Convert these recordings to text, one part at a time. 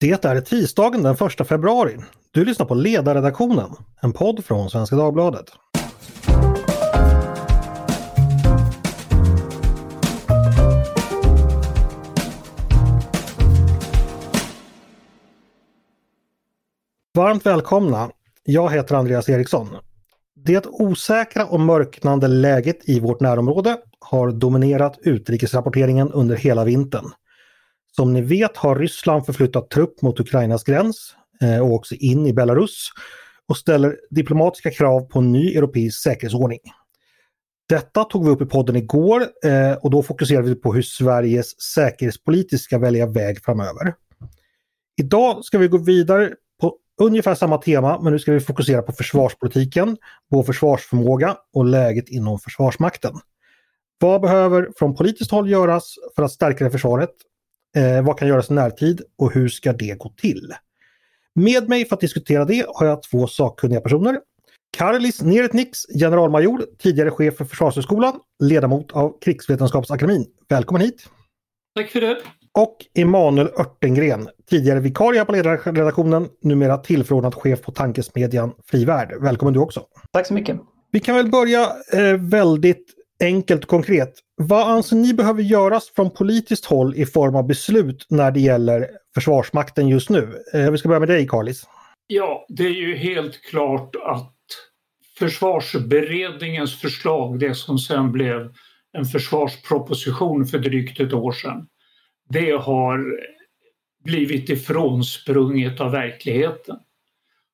Det är tisdagen den 1 februari. Du lyssnar på Ledarredaktionen, en podd från Svenska Dagbladet. Varmt välkomna! Jag heter Andreas Eriksson. Det osäkra och mörknande läget i vårt närområde har dominerat utrikesrapporteringen under hela vintern. Som ni vet har Ryssland förflyttat trupp mot Ukrainas gräns eh, och också in i Belarus och ställer diplomatiska krav på en ny europeisk säkerhetsordning. Detta tog vi upp i podden igår eh, och då fokuserade vi på hur Sveriges säkerhetspolitiska välja väg framöver. Idag ska vi gå vidare på ungefär samma tema men nu ska vi fokusera på försvarspolitiken, vår försvarsförmåga och läget inom Försvarsmakten. Vad behöver från politiskt håll göras för att stärka det försvaret Eh, vad kan göras i närtid och hur ska det gå till? Med mig för att diskutera det har jag två sakkunniga personer. Karlis Neretniks, generalmajor, tidigare chef för Försvarshögskolan, ledamot av Krigsvetenskapsakademin. Välkommen hit! Tack för det! Och Emanuel Örtengren, tidigare vikarie på ledarredaktionen, numera tillförordnad chef på tankesmedjan Frivärd. Välkommen du också! Tack så mycket! Vi kan väl börja eh, väldigt enkelt och konkret. Vad anser ni behöver göras från politiskt håll i form av beslut när det gäller Försvarsmakten just nu? Eh, vi ska börja med dig Carlis. Ja, det är ju helt klart att Försvarsberedningens förslag, det som sen blev en försvarsproposition för drygt ett år sedan, det har blivit ifrånsprunget av verkligheten.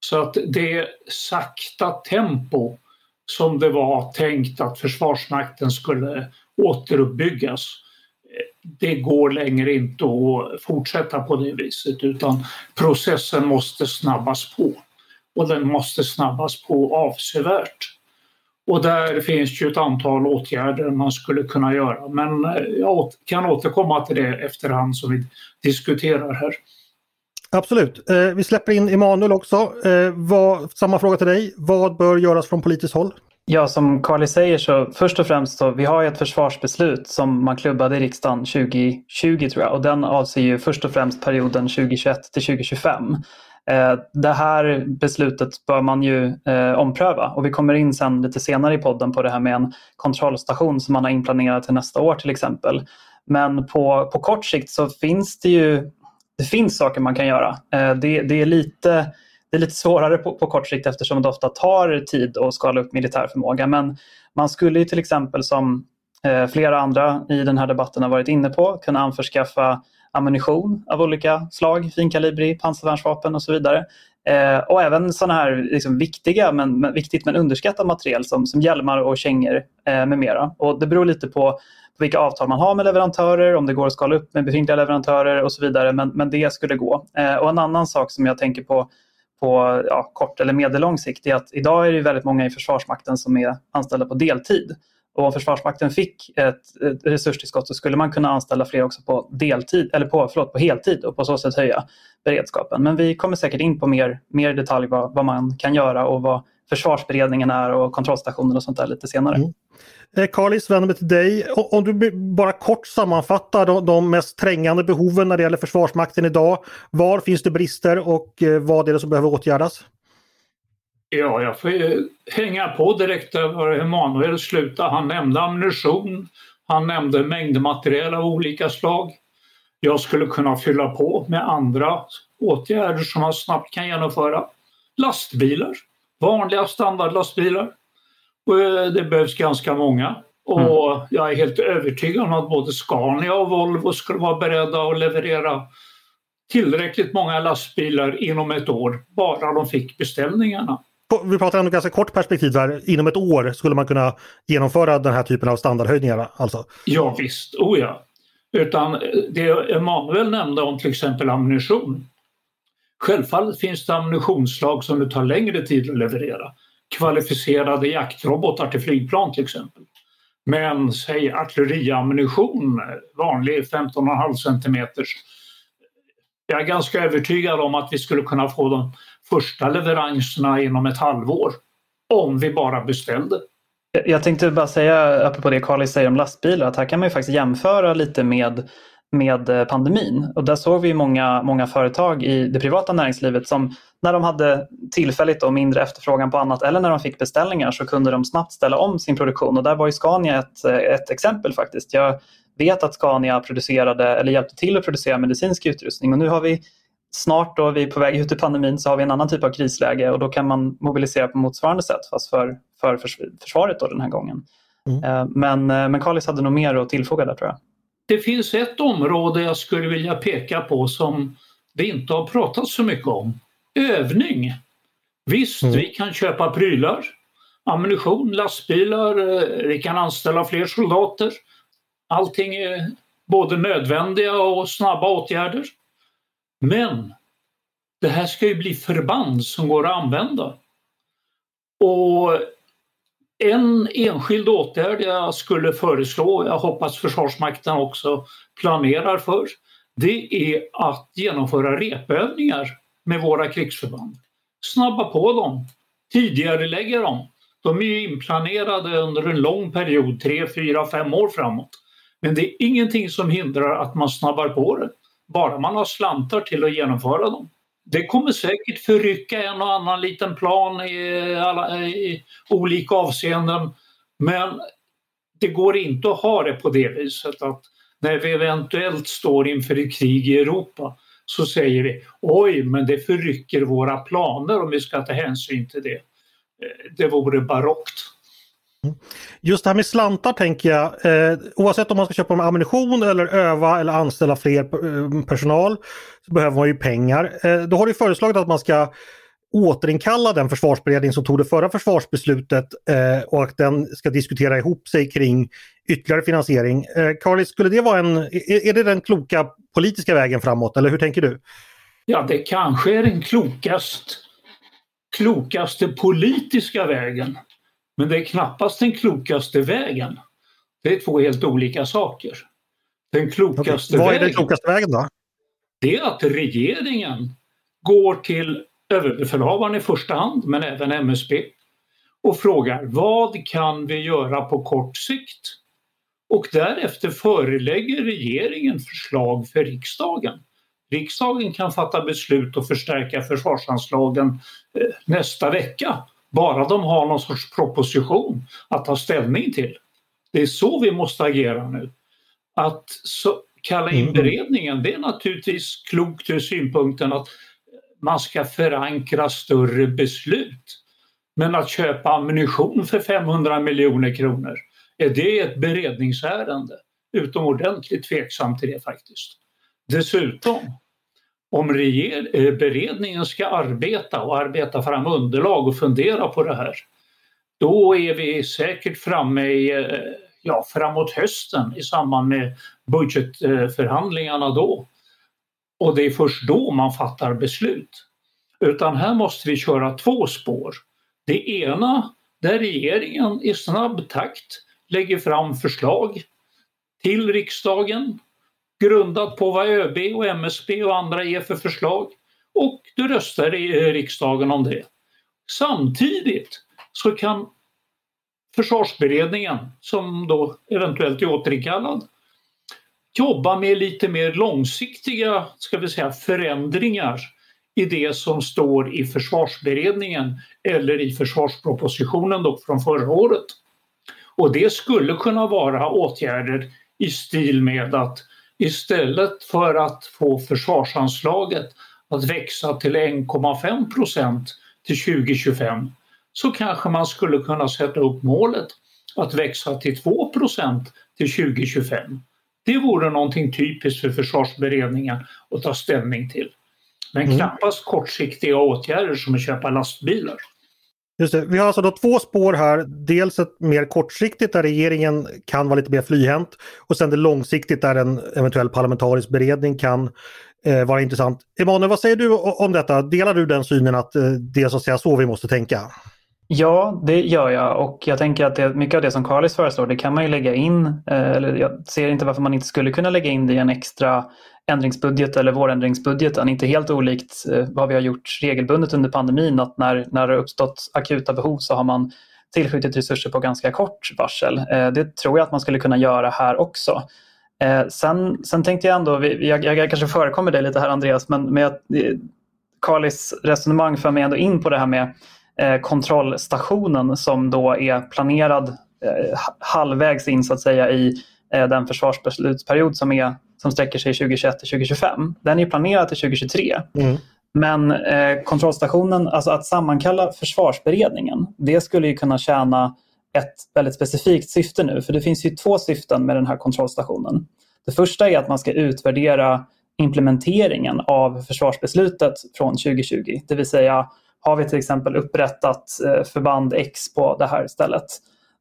Så att det sakta tempo som det var tänkt att Försvarsmakten skulle återuppbyggas. Det går längre inte att fortsätta på det viset utan processen måste snabbas på. Och den måste snabbas på avsevärt. Och där finns ju ett antal åtgärder man skulle kunna göra men jag kan återkomma till det efterhand som vi diskuterar här. Absolut. Eh, vi släpper in Emanuel också. Eh, vad, samma fråga till dig. Vad bör göras från politiskt håll? Ja, som Carly säger så först och främst så vi har ju ett försvarsbeslut som man klubbade i riksdagen 2020 tror jag och den avser ju först och främst perioden 2021 till 2025. Eh, det här beslutet bör man ju eh, ompröva och vi kommer in sen lite senare i podden på det här med en kontrollstation som man har inplanerat till nästa år till exempel. Men på, på kort sikt så finns det ju det finns saker man kan göra. Eh, det, det, är, lite, det är lite svårare på, på kort sikt eftersom det ofta tar tid att skala upp militär förmåga. Men man skulle ju till exempel som eh, flera andra i den här debatten har varit inne på kunna anförskaffa ammunition av olika slag, finkalibrig, pansarvärnsvapen och så vidare. Eh, och även sådana här liksom, viktiga men, men, viktigt men underskattat material som, som hjälmar och kängor eh, med mera. Och det beror lite på vilka avtal man har med leverantörer, om det går att skala upp med befintliga leverantörer och så vidare. Men, men det skulle gå. Eh, och en annan sak som jag tänker på på ja, kort eller medellång sikt är att idag är det väldigt många i Försvarsmakten som är anställda på deltid. Och om Försvarsmakten fick ett, ett resurstillskott så skulle man kunna anställa fler också på deltid eller på, förlåt, på heltid och på så sätt höja beredskapen. Men vi kommer säkert in på mer, mer detalj vad, vad man kan göra och vad försvarsberedningen är och kontrollstationen och sånt där lite senare. Mm. Karlis, Carlis, vänder mig till dig. Om du bara kort sammanfattar de, mest trängande behoven när det gäller Försvarsmakten idag. Var finns det brister och eh, vad är det som behöver åtgärdas? Ja, jag får eh, hänga på direkt där Emanuel slutade. Han nämnde ammunition, han nämnde mängdmaterial av olika slag. Jag skulle kunna fylla på med andra åtgärder som man snabbt kan genomföra. Lastbilar, vanliga standardlastbilar. Eh, det behövs ganska många. Och mm. jag är helt övertygad om att både Scania och Volvo skulle vara beredda att leverera tillräckligt många lastbilar inom ett år, bara de fick beställningarna. Vi pratar om ett ganska kort perspektiv där. Inom ett år skulle man kunna genomföra den här typen av standardhöjningar alltså? Ja visst, oh ja. Utan det Emanuel nämnde om till exempel ammunition. Självfallet finns det ammunitionsslag som det tar längre tid att leverera kvalificerade jaktrobotar till flygplan till exempel. Men säg artilleriammunition, vanlig 15,5 centimeters. Jag är ganska övertygad om att vi skulle kunna få de första leveranserna inom ett halvår. Om vi bara beställde. Jag tänkte bara säga, apropå det Karli säger om lastbilar, att här kan man ju faktiskt jämföra lite med med eh, pandemin. Och där såg vi många, många företag i det privata näringslivet som när de hade tillfälligt då mindre efterfrågan på annat eller när de fick beställningar så kunde de snabbt ställa om sin produktion och där var ju Scania ett, ett exempel faktiskt. Jag vet att Scania producerade eller hjälpte till att producera medicinsk utrustning och nu har vi snart då vi är på väg ut ur pandemin så har vi en annan typ av krisläge och då kan man mobilisera på motsvarande sätt fast för, för försvaret då den här gången. Mm. Eh, men, eh, men Carlis hade nog mer att tillfoga där tror jag. Det finns ett område jag skulle vilja peka på som det inte har pratats så mycket om. Övning. Visst, mm. vi kan köpa prylar, ammunition, lastbilar, eh, vi kan anställa fler soldater. Allting är både nödvändiga och snabba åtgärder. Men det här ska ju bli förband som går att använda. Och en enskild åtgärd jag skulle föreslå, jag hoppas Försvarsmakten också planerar för, det är att genomföra repövningar med våra krigsförband. Snabba på dem, tidigarelägga dem. De är ju inplanerade under en lång period, tre, fyra, fem år framåt. Men det är ingenting som hindrar att man snabbar på det, bara man har slantar till att genomföra dem. Det kommer säkert förrycka en och annan liten plan i, alla, i olika avseenden. Men det går inte att ha det på det viset att när vi eventuellt står inför ett krig i Europa så säger vi oj, men det förrycker våra planer om vi ska ta hänsyn till det. Eh, det vore barockt. Just det här med slantar tänker jag, eh, oavsett om man ska köpa ammunition eller öva eller anställa fler eh, personal så behöver man ju pengar. Eh, då har du föreslagit att man ska återinkalla den försvarsberedning som tog det förra försvarsbeslutet eh, och att den ska diskutera ihop sig kring ytterligare finansiering. Eh, Carly, skulle det vara en, är, är det den kloka politiska vägen framåt eller hur tänker du? Ja, det kanske är den klokast, klokaste politiska vägen. Men det är knappast den klokaste vägen. Det är två helt olika saker. Den klokaste. Vad är den klokaste vägen då? Det är att regeringen går till överbefälhavaren i första hand, men även MSB och frågar vad kan vi göra på kort sikt? Och därefter förelägger regeringen förslag för riksdagen. Riksdagen kan fatta beslut och förstärka försvarsanslagen eh, nästa vecka bara de har någon sorts proposition att ta ställning till. Det är så vi måste agera nu. Att så, kalla in mm. beredningen, det är naturligtvis klokt ur synpunkten att man ska förankra större beslut. Men att köpa ammunition för 500 miljoner kronor, är det ett beredningsärende? Utomordentligt tveksam till det faktiskt. Dessutom, om eh, beredningen ska arbeta och arbeta fram underlag och fundera på det här, då är vi säkert framme i, eh, ja, framåt hösten i samband med budgetförhandlingarna då. Och det är först då man fattar beslut. Utan här måste vi köra två spår. Det ena där regeringen i snabb takt lägger fram förslag till riksdagen grundat på vad ÖB och MSB och andra ger för förslag och du röstar i eh, riksdagen om det. Samtidigt så kan försvarsberedningen, som då eventuellt är återinkallad, jobba med lite mer långsiktiga ska vi säga, förändringar i det som står i försvarsberedningen eller i försvarspropositionen då från förra året. Och det skulle kunna vara åtgärder i stil med att istället för att få försvarsanslaget att växa till 1,5 procent till 2025 så kanske man skulle kunna sätta upp målet att växa till 2 procent till 2025. Det vore någonting typiskt för försvarsberedningen att ta ställning till. Men mm. knappast kortsiktiga åtgärder som att köpa lastbilar. Just det. Vi har alltså då två spår här. Dels ett mer kortsiktigt där regeringen kan vara lite mer flyhänt och sen det långsiktigt där en eventuell parlamentarisk beredning kan eh, vara intressant. Emanuel, vad säger du om detta? Delar du den synen att eh, det är så att säga så vi måste tänka? Ja, det gör jag och jag tänker att det, mycket av det som Carlis föreslår det kan man ju lägga in, eh, eller jag ser inte varför man inte skulle kunna lägga in det i en extra ändringsbudget eller vårändringsbudgeten. Inte helt olikt eh, vad vi har gjort regelbundet under pandemin att när, när det uppstått akuta behov så har man tillskjutit resurser på ganska kort varsel. Eh, det tror jag att man skulle kunna göra här också. Sen, sen tänkte jag ändå, jag, jag, kanske förekommer dig lite här Andreas, men med Carlis resonemang för mig ändå in på det här med kontrollstationen som då är planerad eh, halvvägs in så att säga i eh, den försvarsbeslutsperiod som, är, som sträcker sig 2021 till 2025. Den är planerad till 2023. Mm. Men eh, kontrollstationen, alltså att sammankalla försvarsberedningen, det skulle ju kunna tjäna ett väldigt specifikt syfte nu. För det finns ju två syften med den här kontrollstationen. Det första är att man ska utvärdera implementeringen av försvarsbeslutet från 2020. Det vill säga, har vi till exempel upprättat eh, förband X på det här stället?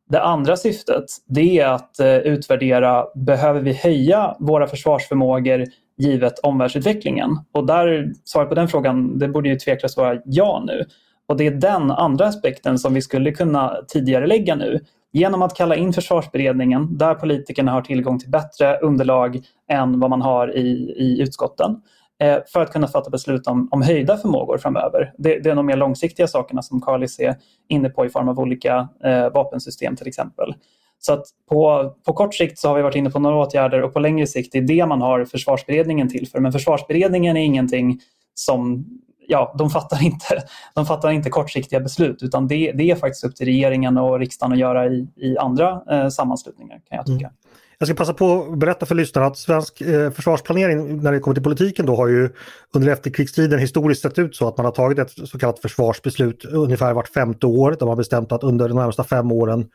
Det andra syftet det är att eh, utvärdera, behöver vi höja våra försvarsförmågor givet omvärldsutvecklingen? Och där, svaret på den frågan, det borde ju tveklöst vara ja nu. Och det är den andra aspekten som vi skulle kunna tidigare lägga nu. Genom att kalla in försvarsberedningen, där politikerna har tillgång till bättre underlag än vad man har i, i utskotten, Eh, för att kunna fatta beslut om, om höjda förmågor framöver. Det, det är de mer långsiktiga sakerna som Kalis är inne på i form av olika eh, vapensystem till exempel. Så att på, på kort sikt så har vi varit inne på några åtgärder och på längre sikt är det man har försvarsberedningen till för. Men försvarsberedningen är ingenting som ja, de fattar inte, de fattar inte kortsiktiga beslut utan det, det är faktiskt upp till regeringen och riksdagen att göra i, i andra eh, sammanslutningar kan jag tycka. Mm. Jag ska passa på att berätta för lyssnarna att svensk eh, försvarsplanering när det kommer till politiken då har ju under efterkrigstiden historiskt sett ut så att man har tagit ett så kallat försvarsbeslut ungefär vart femte år. Där man har bestämt att under de närmsta fem åren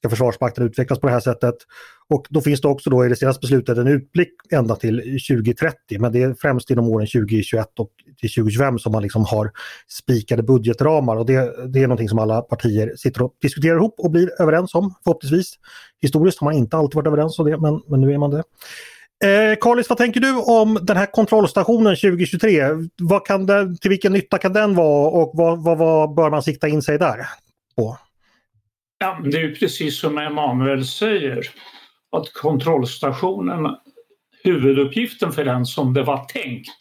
ska Försvarsmakten utvecklas på det här sättet. Och då finns det också då i det senaste beslutet en utblick ända till 2030 men det är främst inom åren 2021 och till 2025 som man liksom har spikade budgetramar och det, det är någonting som alla partier sitter och diskuterar ihop och blir överens om förhoppningsvis. Historiskt har man inte alltid varit överens om det men, men nu är man det. Eh, vad tänker du om den här kontrollstationen 2023? Vad kan det, till vilken nytta kan den vara och vad, vad, vad bör man sikta in sig där på? Ja, det är precis som Emanuel säger att kontrollstationen, huvuduppgiften för den som det var tänkt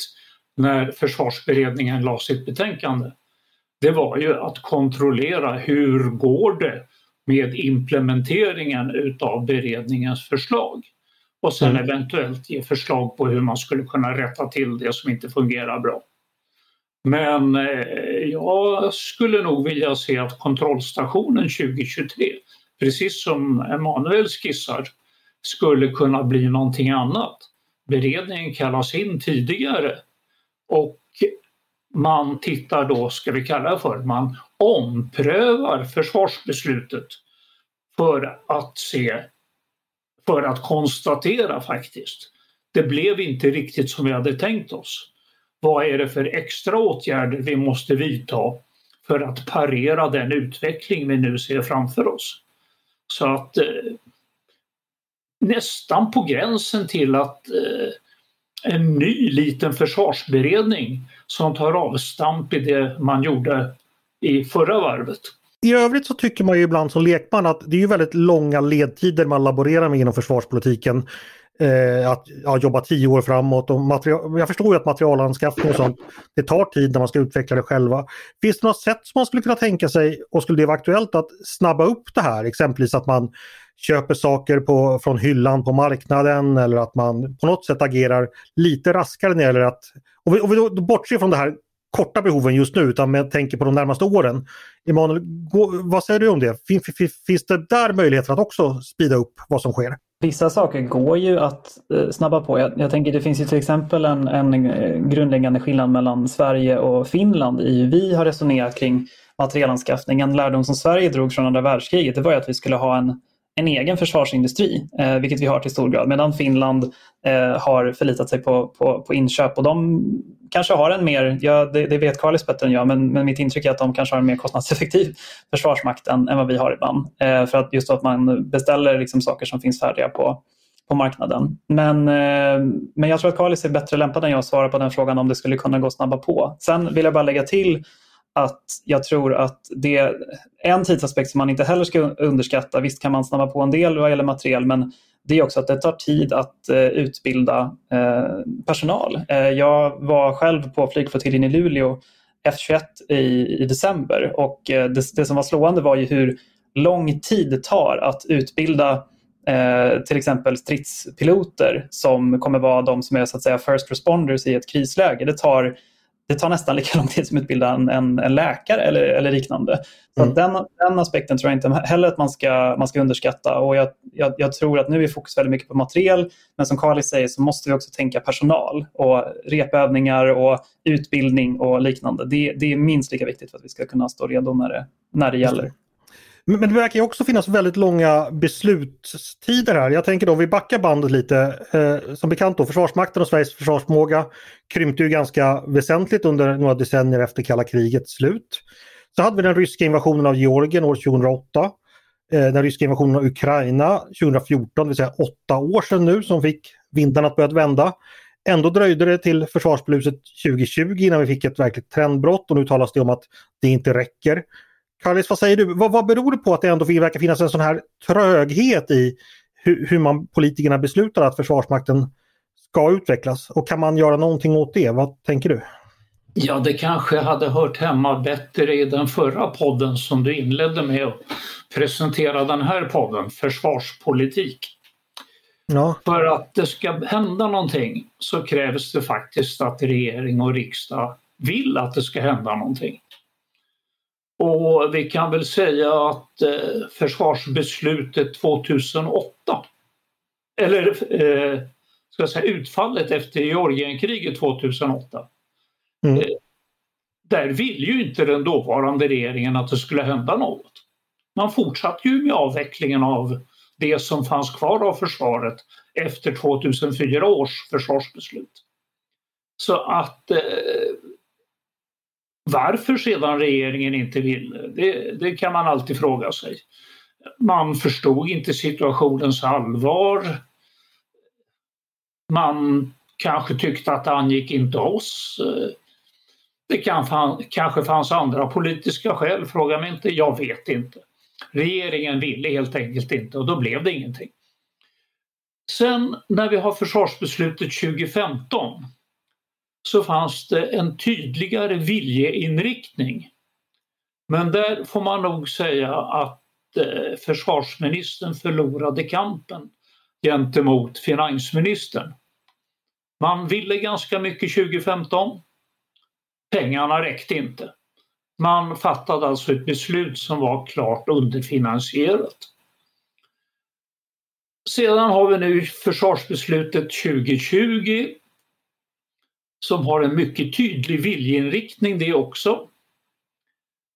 när försvarsberedningen la sitt betänkande, det var ju att kontrollera hur går det med implementeringen utav beredningens förslag och sen mm. eventuellt ge förslag på hur man skulle kunna rätta till det som inte fungerar bra. Men eh, jag skulle nog vilja se att kontrollstationen 2023, precis som Emanuel skissar, skulle kunna bli någonting annat. Beredningen kallas in tidigare och man tittar då, ska vi kalla det för, man omprövar försvarsbeslutet för att se, för att konstatera faktiskt. Det blev inte riktigt som vi hade tänkt oss. Vad är det för extra åtgärder vi måste vidta för att parera den utveckling vi nu ser framför oss? Så att eh, nästan på gränsen till att eh, en ny liten försvarsberedning som tar avstamp i det man gjorde i förra varvet. I övrigt så tycker man ju ibland som lekman att det är väldigt långa ledtider man laborerar med inom försvarspolitiken eh, att ja, jobba tio år framåt. Och material, jag förstår ju att materialanskaffning och sånt, det tar tid när man ska utveckla det själva. Finns det något sätt som man skulle kunna tänka sig och skulle det vara aktuellt att snabba upp det här? Exempelvis att man köper saker på, från hyllan på marknaden eller att man på något sätt agerar lite raskare när det gäller att... Om vi, om vi då bortser från det här korta behoven just nu utan med tänker på de närmaste åren. Emanuel, vad säger du om det? Finns, finns det där möjligheter att också spida upp vad som sker? Vissa saker går ju att eh, snabba på. Jag, jag, tänker det finns ju till exempel en, en eh, grundläggande skillnad mellan Sverige och Finland i hur vi har resonerat kring materielanskaffning. En lärdom som Sverige drog från andra världskriget det var att vi skulle ha en, en egen försvarsindustri, eh, vilket vi har till stor grad, medan Finland eh, har förlitat sig på, på, på, inköp och de kanske har en mer, ja, det, det vet Karlis bättre än jag, men, men, mitt intryck är att de kanske har en mer kostnadseffektiv försvarsmakt än, än vad vi har ibland. Eh, för att just att man beställer liksom saker som finns färdiga på, på marknaden. Men, eh, men jag tror att Karlis är bättre lämpad än jag att svara på den frågan om det skulle kunna gå snabba på. Sen vill jag bara lägga till att jag tror att det är en tidsaspekt som man inte heller ska underskatta. Visst kan man snabba på en del vad gäller materiel men det är också att det tar tid att eh, utbilda eh, personal. Eh, jag var själv på flygflottiljen i Luleå F21 i, i december och eh, det, det, som var slående var ju hur lång tid det tar att utbilda eh, till exempel stridspiloter som kommer vara de som är så att säga first responders i ett krisläge. Det tar det tar nästan lika lång tid som att utbilda en, en, en läkare eller, eller liknande. Så mm. den, den aspekten tror jag inte heller att man ska, man ska underskatta. Och jag, jag, jag, tror att nu är fokus väldigt mycket på materiel, men som Carly säger så måste vi också tänka personal och repövningar och utbildning och liknande. Det, det är minst lika viktigt för att vi ska kunna stå redo när det, när det gäller. Men det verkar ju också finnas väldigt långa beslutstider här. Jag tänker då, vi backar bandet lite. Eh, som bekant då, Försvarsmakten och Sveriges försvarsförmåga krympte ju ganska väsentligt under några decennier efter kalla krigets slut. Så hade vi den ryska invasionen av Georgien år 2008. Eh, den ryska invasionen av Ukraina 2014, det vill säga åtta år sedan nu som fick vindarna att börja vända. Ändå dröjde det till försvarsbeslutet 2020 innan vi fick ett verkligt trendbrott och nu talas det om att det inte räcker. Carlis, vad säger du? Vad, vad beror det på att det ändå verkar finnas en sån här tröghet i hur, hur man politikerna beslutar att Försvarsmakten ska utvecklas? Och kan man göra någonting åt det? Vad tänker du? Ja, det kanske hade hört hemma bättre i den förra podden som du inledde med att presentera den här podden, Försvarspolitik. Ja. För att det ska hända någonting så krävs det faktiskt att regering och riksdag vill att det ska hända någonting. Och vi kan väl säga att eh, försvarsbeslutet 2008, eller eh, ska jag säga utfallet efter Georgienkriget 2008, mm. eh, där ville ju inte den dåvarande regeringen att det skulle hända något. Man fortsatte ju med avvecklingen av det som fanns kvar av försvaret efter 2004 års försvarsbeslut. Så att eh, varför sedan regeringen inte ville, det, det kan man alltid fråga sig. Man förstod inte situationens allvar. Man kanske tyckte att det angick inte oss. Det kan, kanske fanns andra politiska skäl, fråga mig inte, jag vet inte. Regeringen ville helt enkelt inte och då blev det ingenting. Sen när vi har försvarsbeslutet 2015 så fanns det en tydligare viljeinriktning. Men där får man nog säga att eh, försvarsministern förlorade kampen gentemot finansministern. Man ville ganska mycket 2015. Pengarna räckte inte. Man fattade alltså ett beslut som var klart underfinansierat. Sedan har vi nu försvarsbeslutet 2020 som har en mycket tydlig viljeinriktning det också.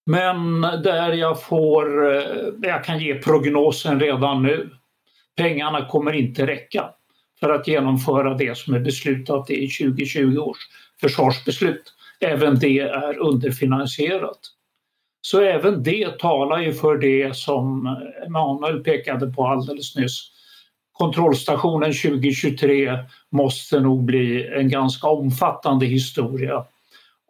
Men där jag får, eh, jag kan ge prognosen redan nu. Pengarna kommer inte räcka för att genomföra det som är beslutat i 2020 års försvarsbeslut. Även det är underfinansierat. Så även det talar ju för det som Emanuel pekade på alldeles nyss, kontrollstationen 2023 måste nog bli en ganska omfattande historia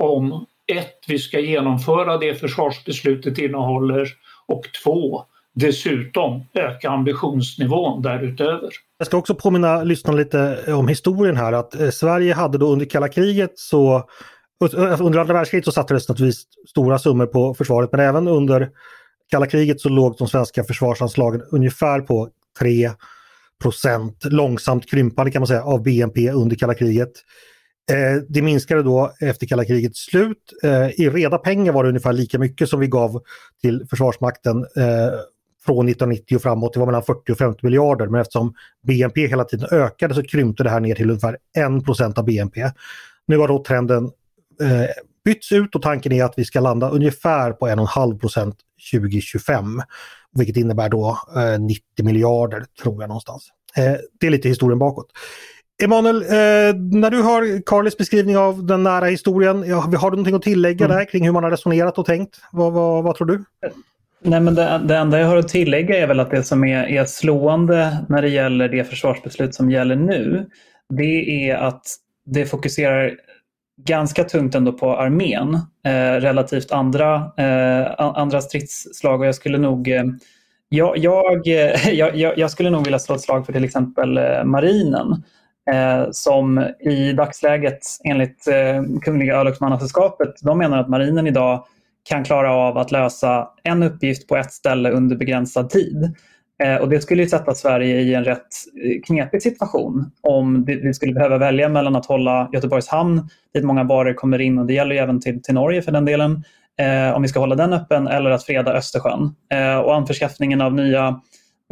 om ett, vi ska genomföra det försvarsbeslutet innehåller och två, dessutom öka ambitionsnivån därutöver. Jag ska också påminna lyssnarna lite om historien här att eh, Sverige hade då under kalla kriget så eh, under andra världskriget så satsades naturligtvis stora summor på försvaret men även under kalla kriget så låg de svenska försvarsanslagen ungefär på 3 procent långsamt krympande kan man säga av BNP under kalla kriget. Eh, det minskade då efter kalla krigets slut. Eh, I reda pengar var det ungefär lika mycket som vi gav till Försvarsmakten eh, från 1990 och framåt. Det var mellan 40 och 50 miljarder men eftersom BNP hela tiden ökade så krympte det här ner till ungefär 1 procent av BNP. Nu har då trenden eh, bytts ut och tanken är att vi ska landa ungefär på 1,5 procent 2025. Vilket innebär då eh, 90 miljarder tror jag någonstans. Eh, det är lite historien bakåt. Emanuel, eh, när du hör Carlis beskrivning av den nära historien, ja, har du någonting att tillägga mm. där kring hur man har resonerat och tänkt? Vad, vad, vad tror du? Nej, men det, det, enda jag har att tillägga är väl att det som är, är slående när det gäller det försvarsbeslut som gäller nu, det är att det fokuserar ganska tungt ändå på armén eh, relativt andra, eh, andra stridsslag och jag skulle nog eh, jag, eh, jag, jag, jag, skulle nog vilja slå ett slag för till exempel eh, marinen eh, som i dagsläget enligt eh, Kungliga örlogsmannasällskapet, de menar att marinen idag kan klara av att lösa en uppgift på ett ställe under begränsad tid. Eh, och det skulle ju sätta Sverige i en rätt eh, knepig situation om vi skulle behöva välja mellan att hålla Göteborgs hamn, dit många varor kommer in, och det gäller ju även till, till Norge för den delen, eh, om vi ska hålla den öppen, eller att freda Östersjön. Eh, och anförskaffningen av nya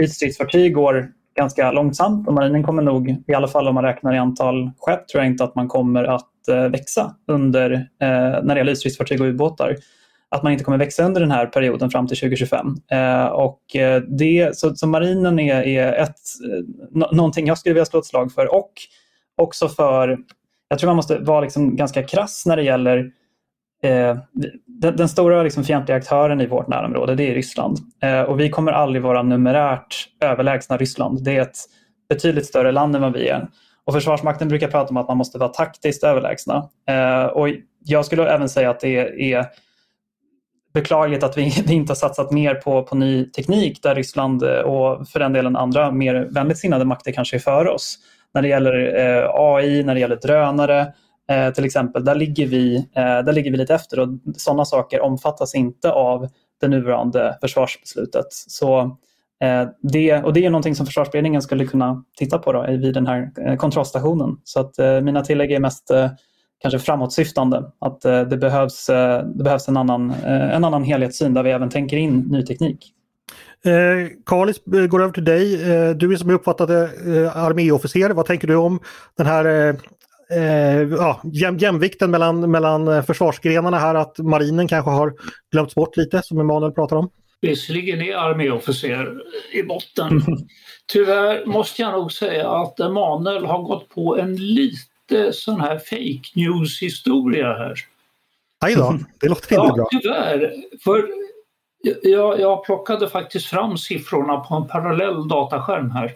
ytstridsfartyg går ganska långsamt och marinen kommer nog, i alla fall om man räknar i antal skepp, tror jag inte att man kommer att eh, växa under, eh, när det gäller ytstridsfartyg och ubåtar att man inte kommer växa under den här perioden fram till 2025. Eh, och eh, det, så, så marinen är, är ett, eh, någonting jag skulle vilja slå ett slag för och också för, jag tror man måste vara liksom ganska krass när det gäller eh, den, den, stora liksom fientliga aktören i vårt närområde, det är Ryssland. Eh, och vi kommer aldrig vara numerärt överlägsna Ryssland. Det är ett betydligt större land än vad vi är. Och Försvarsmakten brukar prata om att man måste vara taktiskt överlägsna. Eh, och jag skulle även säga att det är beklagligt att vi, vi, inte har satsat mer på, på ny teknik där Ryssland eh, och för den delen andra mer vänligt sinnade makter kanske är före oss. När det gäller eh, AI, när det gäller drönare eh, till exempel, där ligger, vi, eh, där ligger vi lite efter och sådana saker omfattas inte av det nuvarande försvarsbeslutet. Så eh, det, och det är någonting som försvarsberedningen skulle kunna titta på då, vid den här eh, kontrollstationen. Så att eh, mina tillägg är mest eh, kanske framåtsyftande. Att eh, det, behövs, eh, det behövs en annan, eh, en annan helhetssyn där vi även tänker in ny teknik. Eh, Kalis, går över till dig. Eh, du är som jag uppfattade eh, arméofficer. Vad tänker du om den här eh, ja, jäm, jämvikten mellan, mellan försvarsgrenarna här? Att marinen kanske har glömts bort lite som Emanuel pratar om? Visserligen är arméofficer i botten. Tyvärr måste jag nog säga att Emanuel har gått på en lite lite sån här fake news-historia här. Aj då, det låter inte ja, bra. tyvärr. För jag, jag plockade faktiskt fram siffrorna på en parallell dataskärm här.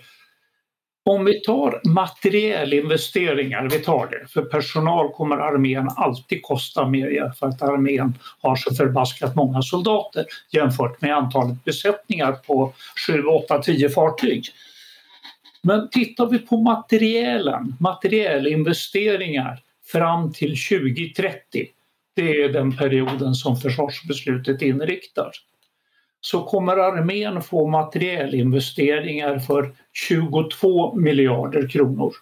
Om vi tar materielinvesteringar, vi tar det, för personal kommer armén alltid kosta mer för att armén har så förbaskat många soldater jämfört med antalet besättningar på 7, 8, 10 fartyg. Men tittar vi på materielen, materielinvesteringar fram till 2030, det är den perioden som försvarsbeslutet inriktar, så kommer armén få materielinvesteringar för 22 miljarder kronor.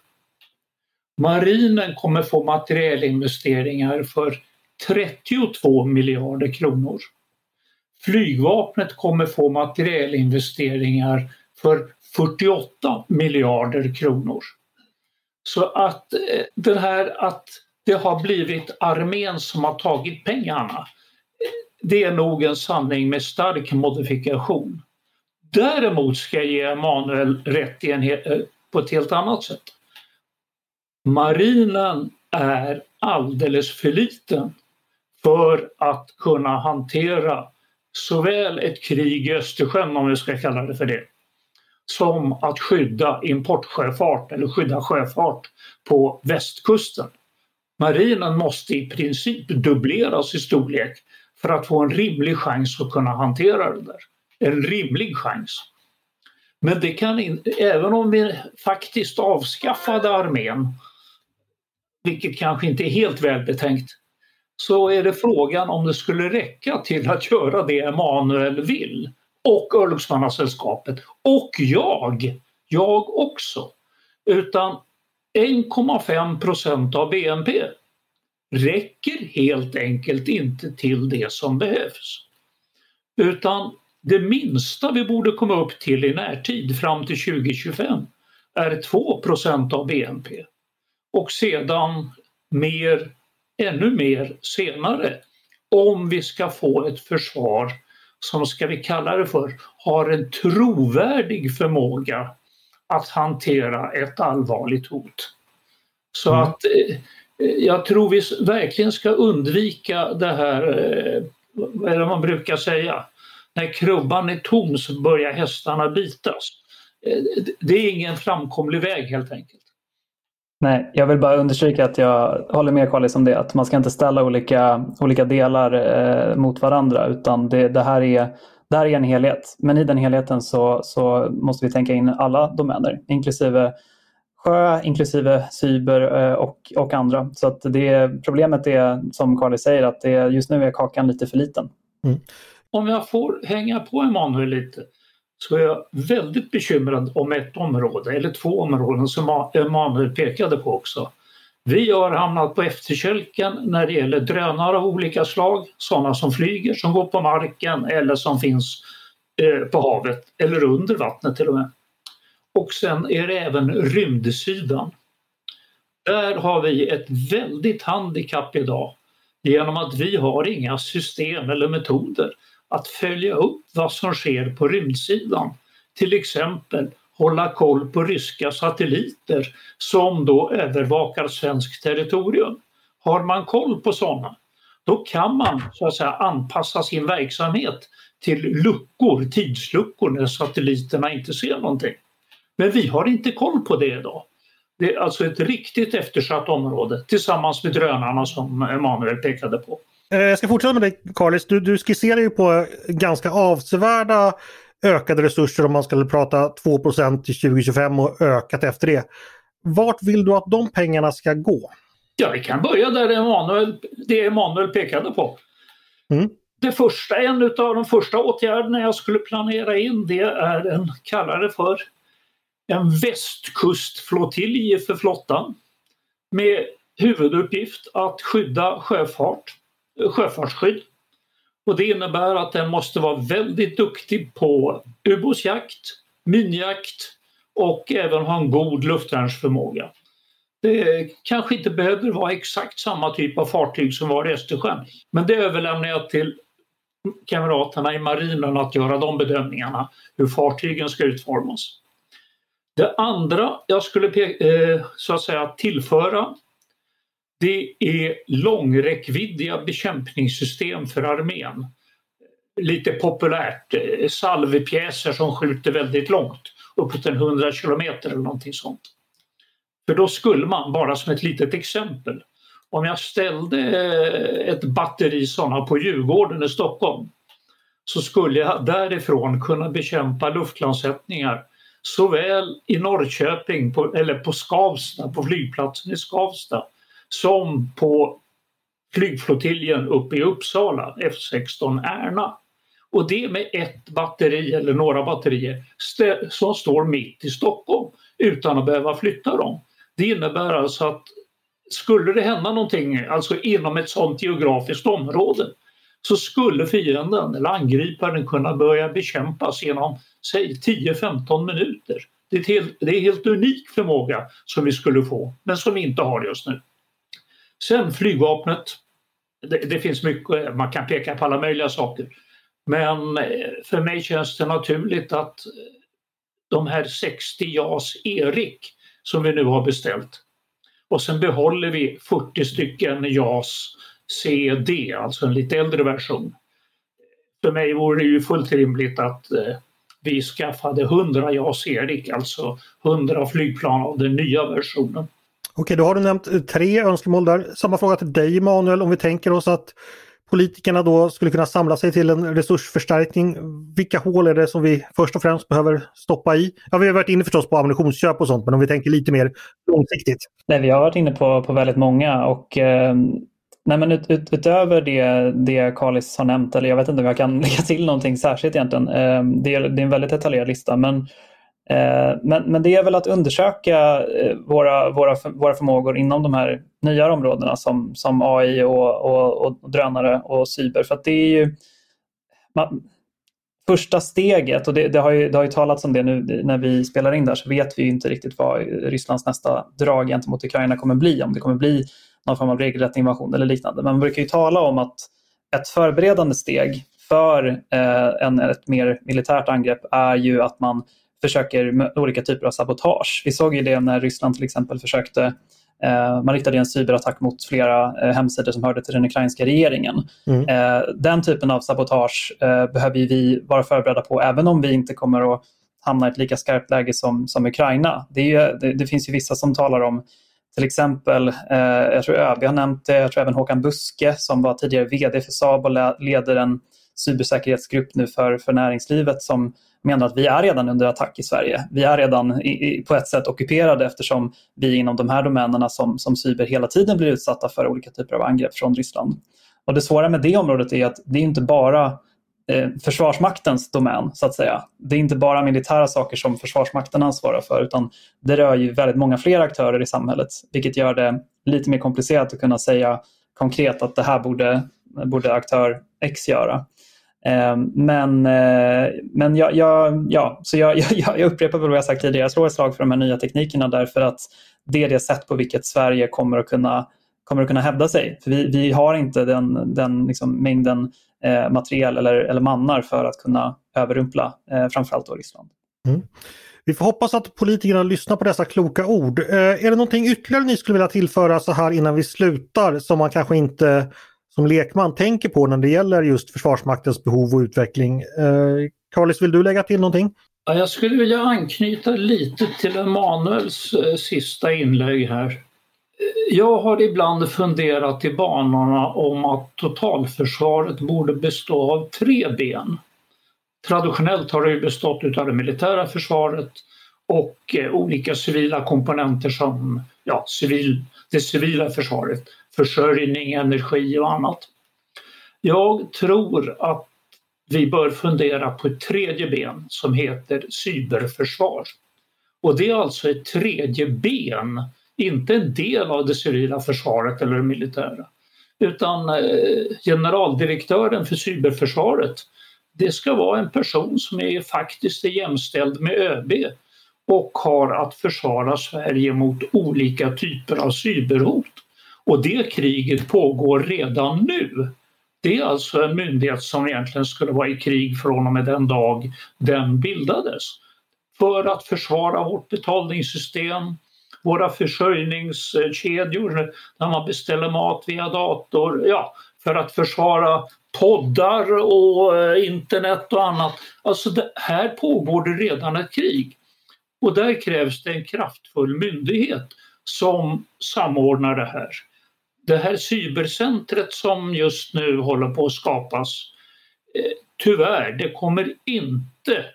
Marinen kommer få materielinvesteringar för 32 miljarder kronor. Flygvapnet kommer få materielinvesteringar för 48 miljarder kronor. Så att eh, det här att det har blivit armén som har tagit pengarna, eh, det är nog en sanning med stark modifikation. Däremot ska jag ge Emanuel rätt i en, eh, på ett helt annat sätt. Marinen är alldeles för liten för att kunna hantera såväl ett krig i Östersjön, om vi ska kalla det för det, som att skydda importsjöfart eller skydda sjöfart på västkusten. Marinen måste i princip dubbleras i storlek för att få en rimlig chans att kunna hantera det där. En rimlig chans. Men det kan in, även om vi faktiskt avskaffade armén, vilket kanske inte är helt välbetänkt, så är det frågan om det skulle räcka till att göra det Emanuel vill och Örlogsmannasällskapet och jag, jag också. Utan 1,5 procent av BNP räcker helt enkelt inte till det som behövs. Utan det minsta vi borde komma upp till i närtid fram till 2025 är 2 procent av BNP. Och sedan mer, ännu mer senare om vi ska få ett försvar som ska vi kalla det för, har en trovärdig förmåga att hantera ett allvarligt hot. Så mm. att eh, jag tror vi verkligen ska undvika det här, eh, det man brukar säga, när krubban är tom så börjar hästarna bitas. Eh, det är ingen framkomlig väg helt enkelt. Nej, jag vill bara understryka att jag håller med Karlis om det. Att man ska inte ställa olika, olika delar eh, mot varandra utan det, det, här är, det här är en helhet. Men i den helheten så, så måste vi tänka in alla domäner inklusive sjö, inklusive cyber eh, och, och andra. Så att det, problemet är som Karlis säger att det, just nu är kakan lite för liten. Mm. Om jag får hänga på Emanuel lite så är jag väldigt bekymrad om ett område, eller två områden som Emanuel pekade på också. Vi har hamnat på efterkälken när det gäller drönare av olika slag, sådana som flyger, som går på marken eller som finns eh, på havet eller under vattnet till och med. Och sen är det även rymdsidan. Där har vi ett väldigt handikapp idag genom att vi har inga system eller metoder att följa upp vad som sker på rymdsidan. Till exempel hålla koll på ryska satelliter som då övervakar svenskt territorium. Har man koll på sådana, då kan man så att säga anpassa sin verksamhet till luckor, tidsluckor när satelliterna inte ser någonting. Men vi har inte koll på det idag. Det är alltså ett riktigt eftersatt område tillsammans med drönarna som Emanuel pekade på. Eh, jag ska fortsätta med dig Carlis. Du, du skisserar ju på ganska avsevärda ökade resurser om man skulle prata 2% till 2025 och ökat efter det. Vart vill du att de pengarna ska gå? Ja, vi kan börja där Emanuel, det Emanuel pekade på. Mm. Det första, en av de första åtgärderna jag skulle planera in det är en, kallar det för en västkustflottilj för flottan med huvuduppgift att skydda sjöfart, sjöfartsskydd. Och det innebär att den måste vara väldigt duktig på ubåtsjakt, minjakt och även ha en god luftvärnsförmåga. Det kanske inte behöver vara exakt samma typ av fartyg som var i Östersjön men det överlämnar jag till kamraterna i marinen att göra de bedömningarna hur fartygen ska utformas. Det andra jag skulle eh, så att säga tillföra det är långräckviddiga bekämpningssystem för armén. Lite populärt, eh, salvepjäser som skjuter väldigt långt, uppåt en 100 kilometer eller någonting sånt. För då skulle man, bara som ett litet exempel, om jag ställde eh, ett batteri sådana på Djurgården i Stockholm så skulle jag därifrån kunna bekämpa luftlandsättningar såväl i Norrköping på, eller på Skavsta, på flygplatsen i Skavsta som på flygflottiljen uppe i Uppsala, F16 Ärna. Och det med ett batteri eller några batterier som står mitt i Stockholm utan att behöva flytta dem. Det innebär alltså att skulle det hända någonting alltså inom ett sådant geografiskt område så skulle fienden eller angriparen kunna börja bekämpas inom säg 10-15 minuter. Det är, helt, det är helt unik förmåga som vi skulle få men som vi inte har just nu. Sen flygvapnet. Det, det, finns mycket, man kan peka på alla möjliga saker. Men eh, för mig känns det naturligt att eh, de här 60 JAS Erik som vi nu har beställt och sen behåller vi 40 stycken JAS CD, alltså en lite äldre version. För mig vore det ju fullt rimligt att eh, vi skaffade 100 JAS Erik, alltså 100 flygplan av den nya versionen. Okej, då har du nämnt eh, tre önskemål där. Samma fråga till dig Emanuel, om vi tänker oss att politikerna då skulle kunna samla sig till en resursförstärkning. Vilka hål är det som vi först och främst behöver stoppa i? Ja, vi har varit inne förstås på ammunitionsköp och sånt, men om vi tänker lite mer långsiktigt. Nej, vi har varit inne på, på väldigt många och eh, nej, men ut, ut, utöver det, det Kalis har nämnt, eller jag vet inte om jag kan lägga till någonting särskilt egentligen. Eh, det, är, det är en väldigt detaljerad lista, men Eh, men, men det är väl att undersöka eh, våra, våra, våra förmågor inom de här nya områdena som, som AI och, och, och drönare och cyber. För att det är ju man, första steget, och det, det, har ju, det har ju talats om det nu när vi spelar in där, så vet vi inte riktigt vad Rysslands nästa drag gentemot Ukraina kommer bli. Om det kommer bli någon form av regelrätt invasion eller liknande. Men man brukar ju tala om att ett förberedande steg för eh, en, ett mer militärt angrepp är ju att man försöker med olika typer av sabotage. Vi såg ju det när Ryssland till exempel försökte eh, man riktade en cyberattack mot flera eh, hemsidor som hörde till den ukrainska regeringen. Mm. Eh, den typen av sabotage eh, behöver vi vara förberedda på även om vi inte kommer att hamna i ett lika skarpt läge som, som Ukraina. Det, ju, det, det finns ju vissa som talar om till exempel, eh, jag tror ÖB har nämnt det, jag tror även Håkan Buske som var tidigare VD för Saab och leder en cybersäkerhetsgrupp nu för, för näringslivet som menar att vi är redan under attack i Sverige. Vi är redan i, i, på ett sätt ockuperade eftersom vi inom de här domänerna som, som cyber hela tiden blir utsatta för olika typer av angrepp från Ryssland. Och Det svåra med det området är att det är inte bara eh, Försvarsmaktens domän, så att säga. Det är inte bara militära saker som Försvarsmakten ansvarar för, utan det rör ju väldigt många fler aktörer i samhället, vilket gör det lite mer komplicerat att kunna säga konkret att det här borde, borde aktör X göra. Ehm, men eh, men jag, jag, ja, så jag, jag, jag upprepar vad jag sagt tidigare, jag slår ett slag för de här nya teknikerna därför att det är det sätt på vilket Sverige kommer att kunna, kommer att kunna hävda sig. För vi, vi har inte den, den liksom mängden eh, materiel eller, eller mannar för att kunna överrumpla eh, framförallt då Ryssland. Mm. Vi får hoppas att politikerna lyssnar på dessa kloka ord. Eh, är det någonting ytterligare ni skulle vilja tillföra så här innan vi slutar som man kanske inte som lekman tänker på när det gäller just Försvarsmaktens behov och utveckling? Eh, vill du lägga till någonting? Ja, jag skulle vilja anknyta lite till Emanuels eh, sista inlägg här. Eh, jag har ibland funderat i banorna om att totalförsvaret borde bestå av tre ben. Traditionellt har det bestått av det militära försvaret och eh, olika civila komponenter som ja, civil, det civila försvaret, försörjning, energi och annat. Jag tror att vi bör fundera på ett tredje ben som heter cyberförsvar. Och det är alltså ett tredje ben, inte en del av det civila försvaret eller det militära. Utan eh, generaldirektören för cyberförsvaret, det ska vara en person som är faktiskt är jämställd med ÖB och har att försvara Sverige mot olika typer av cyberhot. Och det kriget pågår redan nu. Det är alltså en myndighet som egentligen skulle vara i krig från och med den dag den bildades. För att försvara vårt betalningssystem, våra försörjningskedjor när man beställer mat via dator, ja, för att försvara poddar och eh, internet och annat. Alltså det, här pågår det redan ett krig. Och där krävs det en kraftfull myndighet som samordnar det här. Det här cybercentret som just nu håller på att skapas, eh, tyvärr, det kommer inte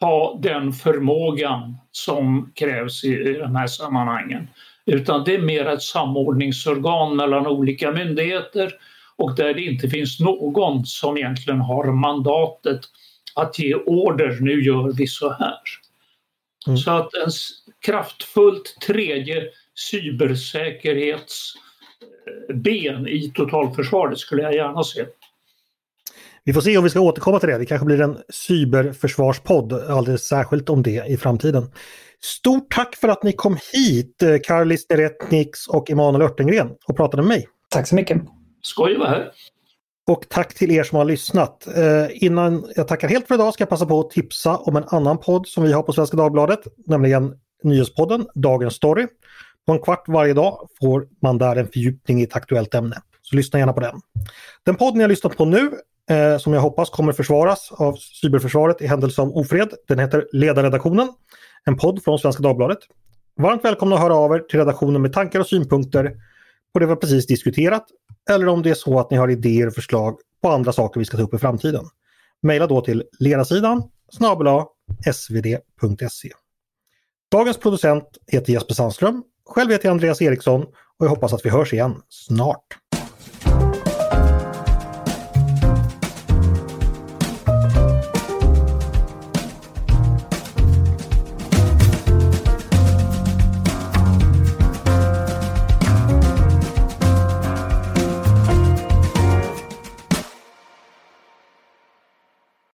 ha den förmågan som krävs i, i de här sammanhangen. Utan det är mer ett samordningsorgan mellan olika myndigheter och där det inte finns någon som egentligen har mandatet att ge order, nu gör vi så här. Mm. Så att en kraftfullt tredje cybersäkerhetsben i totalförsvaret skulle jag gärna se. Vi får se om vi ska återkomma till det. Det kanske blir en cyberförsvarspodd alldeles särskilt om det i framtiden. Stort tack för att ni kom hit, Karlis Neretniks och Emanuel Örtengren och pratade med mig. Tack så mycket. Skoj att vara här. Och tack till er som har lyssnat. Eh, innan jag tackar helt för idag ska jag passa på att tipsa om en annan podd som vi har på Svenska Dagbladet, nämligen Nyhetspodden Dagens Story. På en kvart varje dag får man där en fördjupning i ett aktuellt ämne. Så lyssna gärna på den. Den podd ni har lyssnat på nu, eh, som jag hoppas kommer försvaras av cyberförsvaret i händelse av ofred, den heter Ledarredaktionen. En podd från Svenska Dagbladet. Varmt välkomna att höra av er till redaktionen med tankar och synpunkter på det vi precis diskuterat eller om det är så att ni har idéer och förslag på andra saker vi ska ta upp i framtiden. Maila då till ledarsidan snabel svd.se. Dagens producent heter Jesper Sandström. Själv heter jag Andreas Eriksson och jag hoppas att vi hörs igen snart.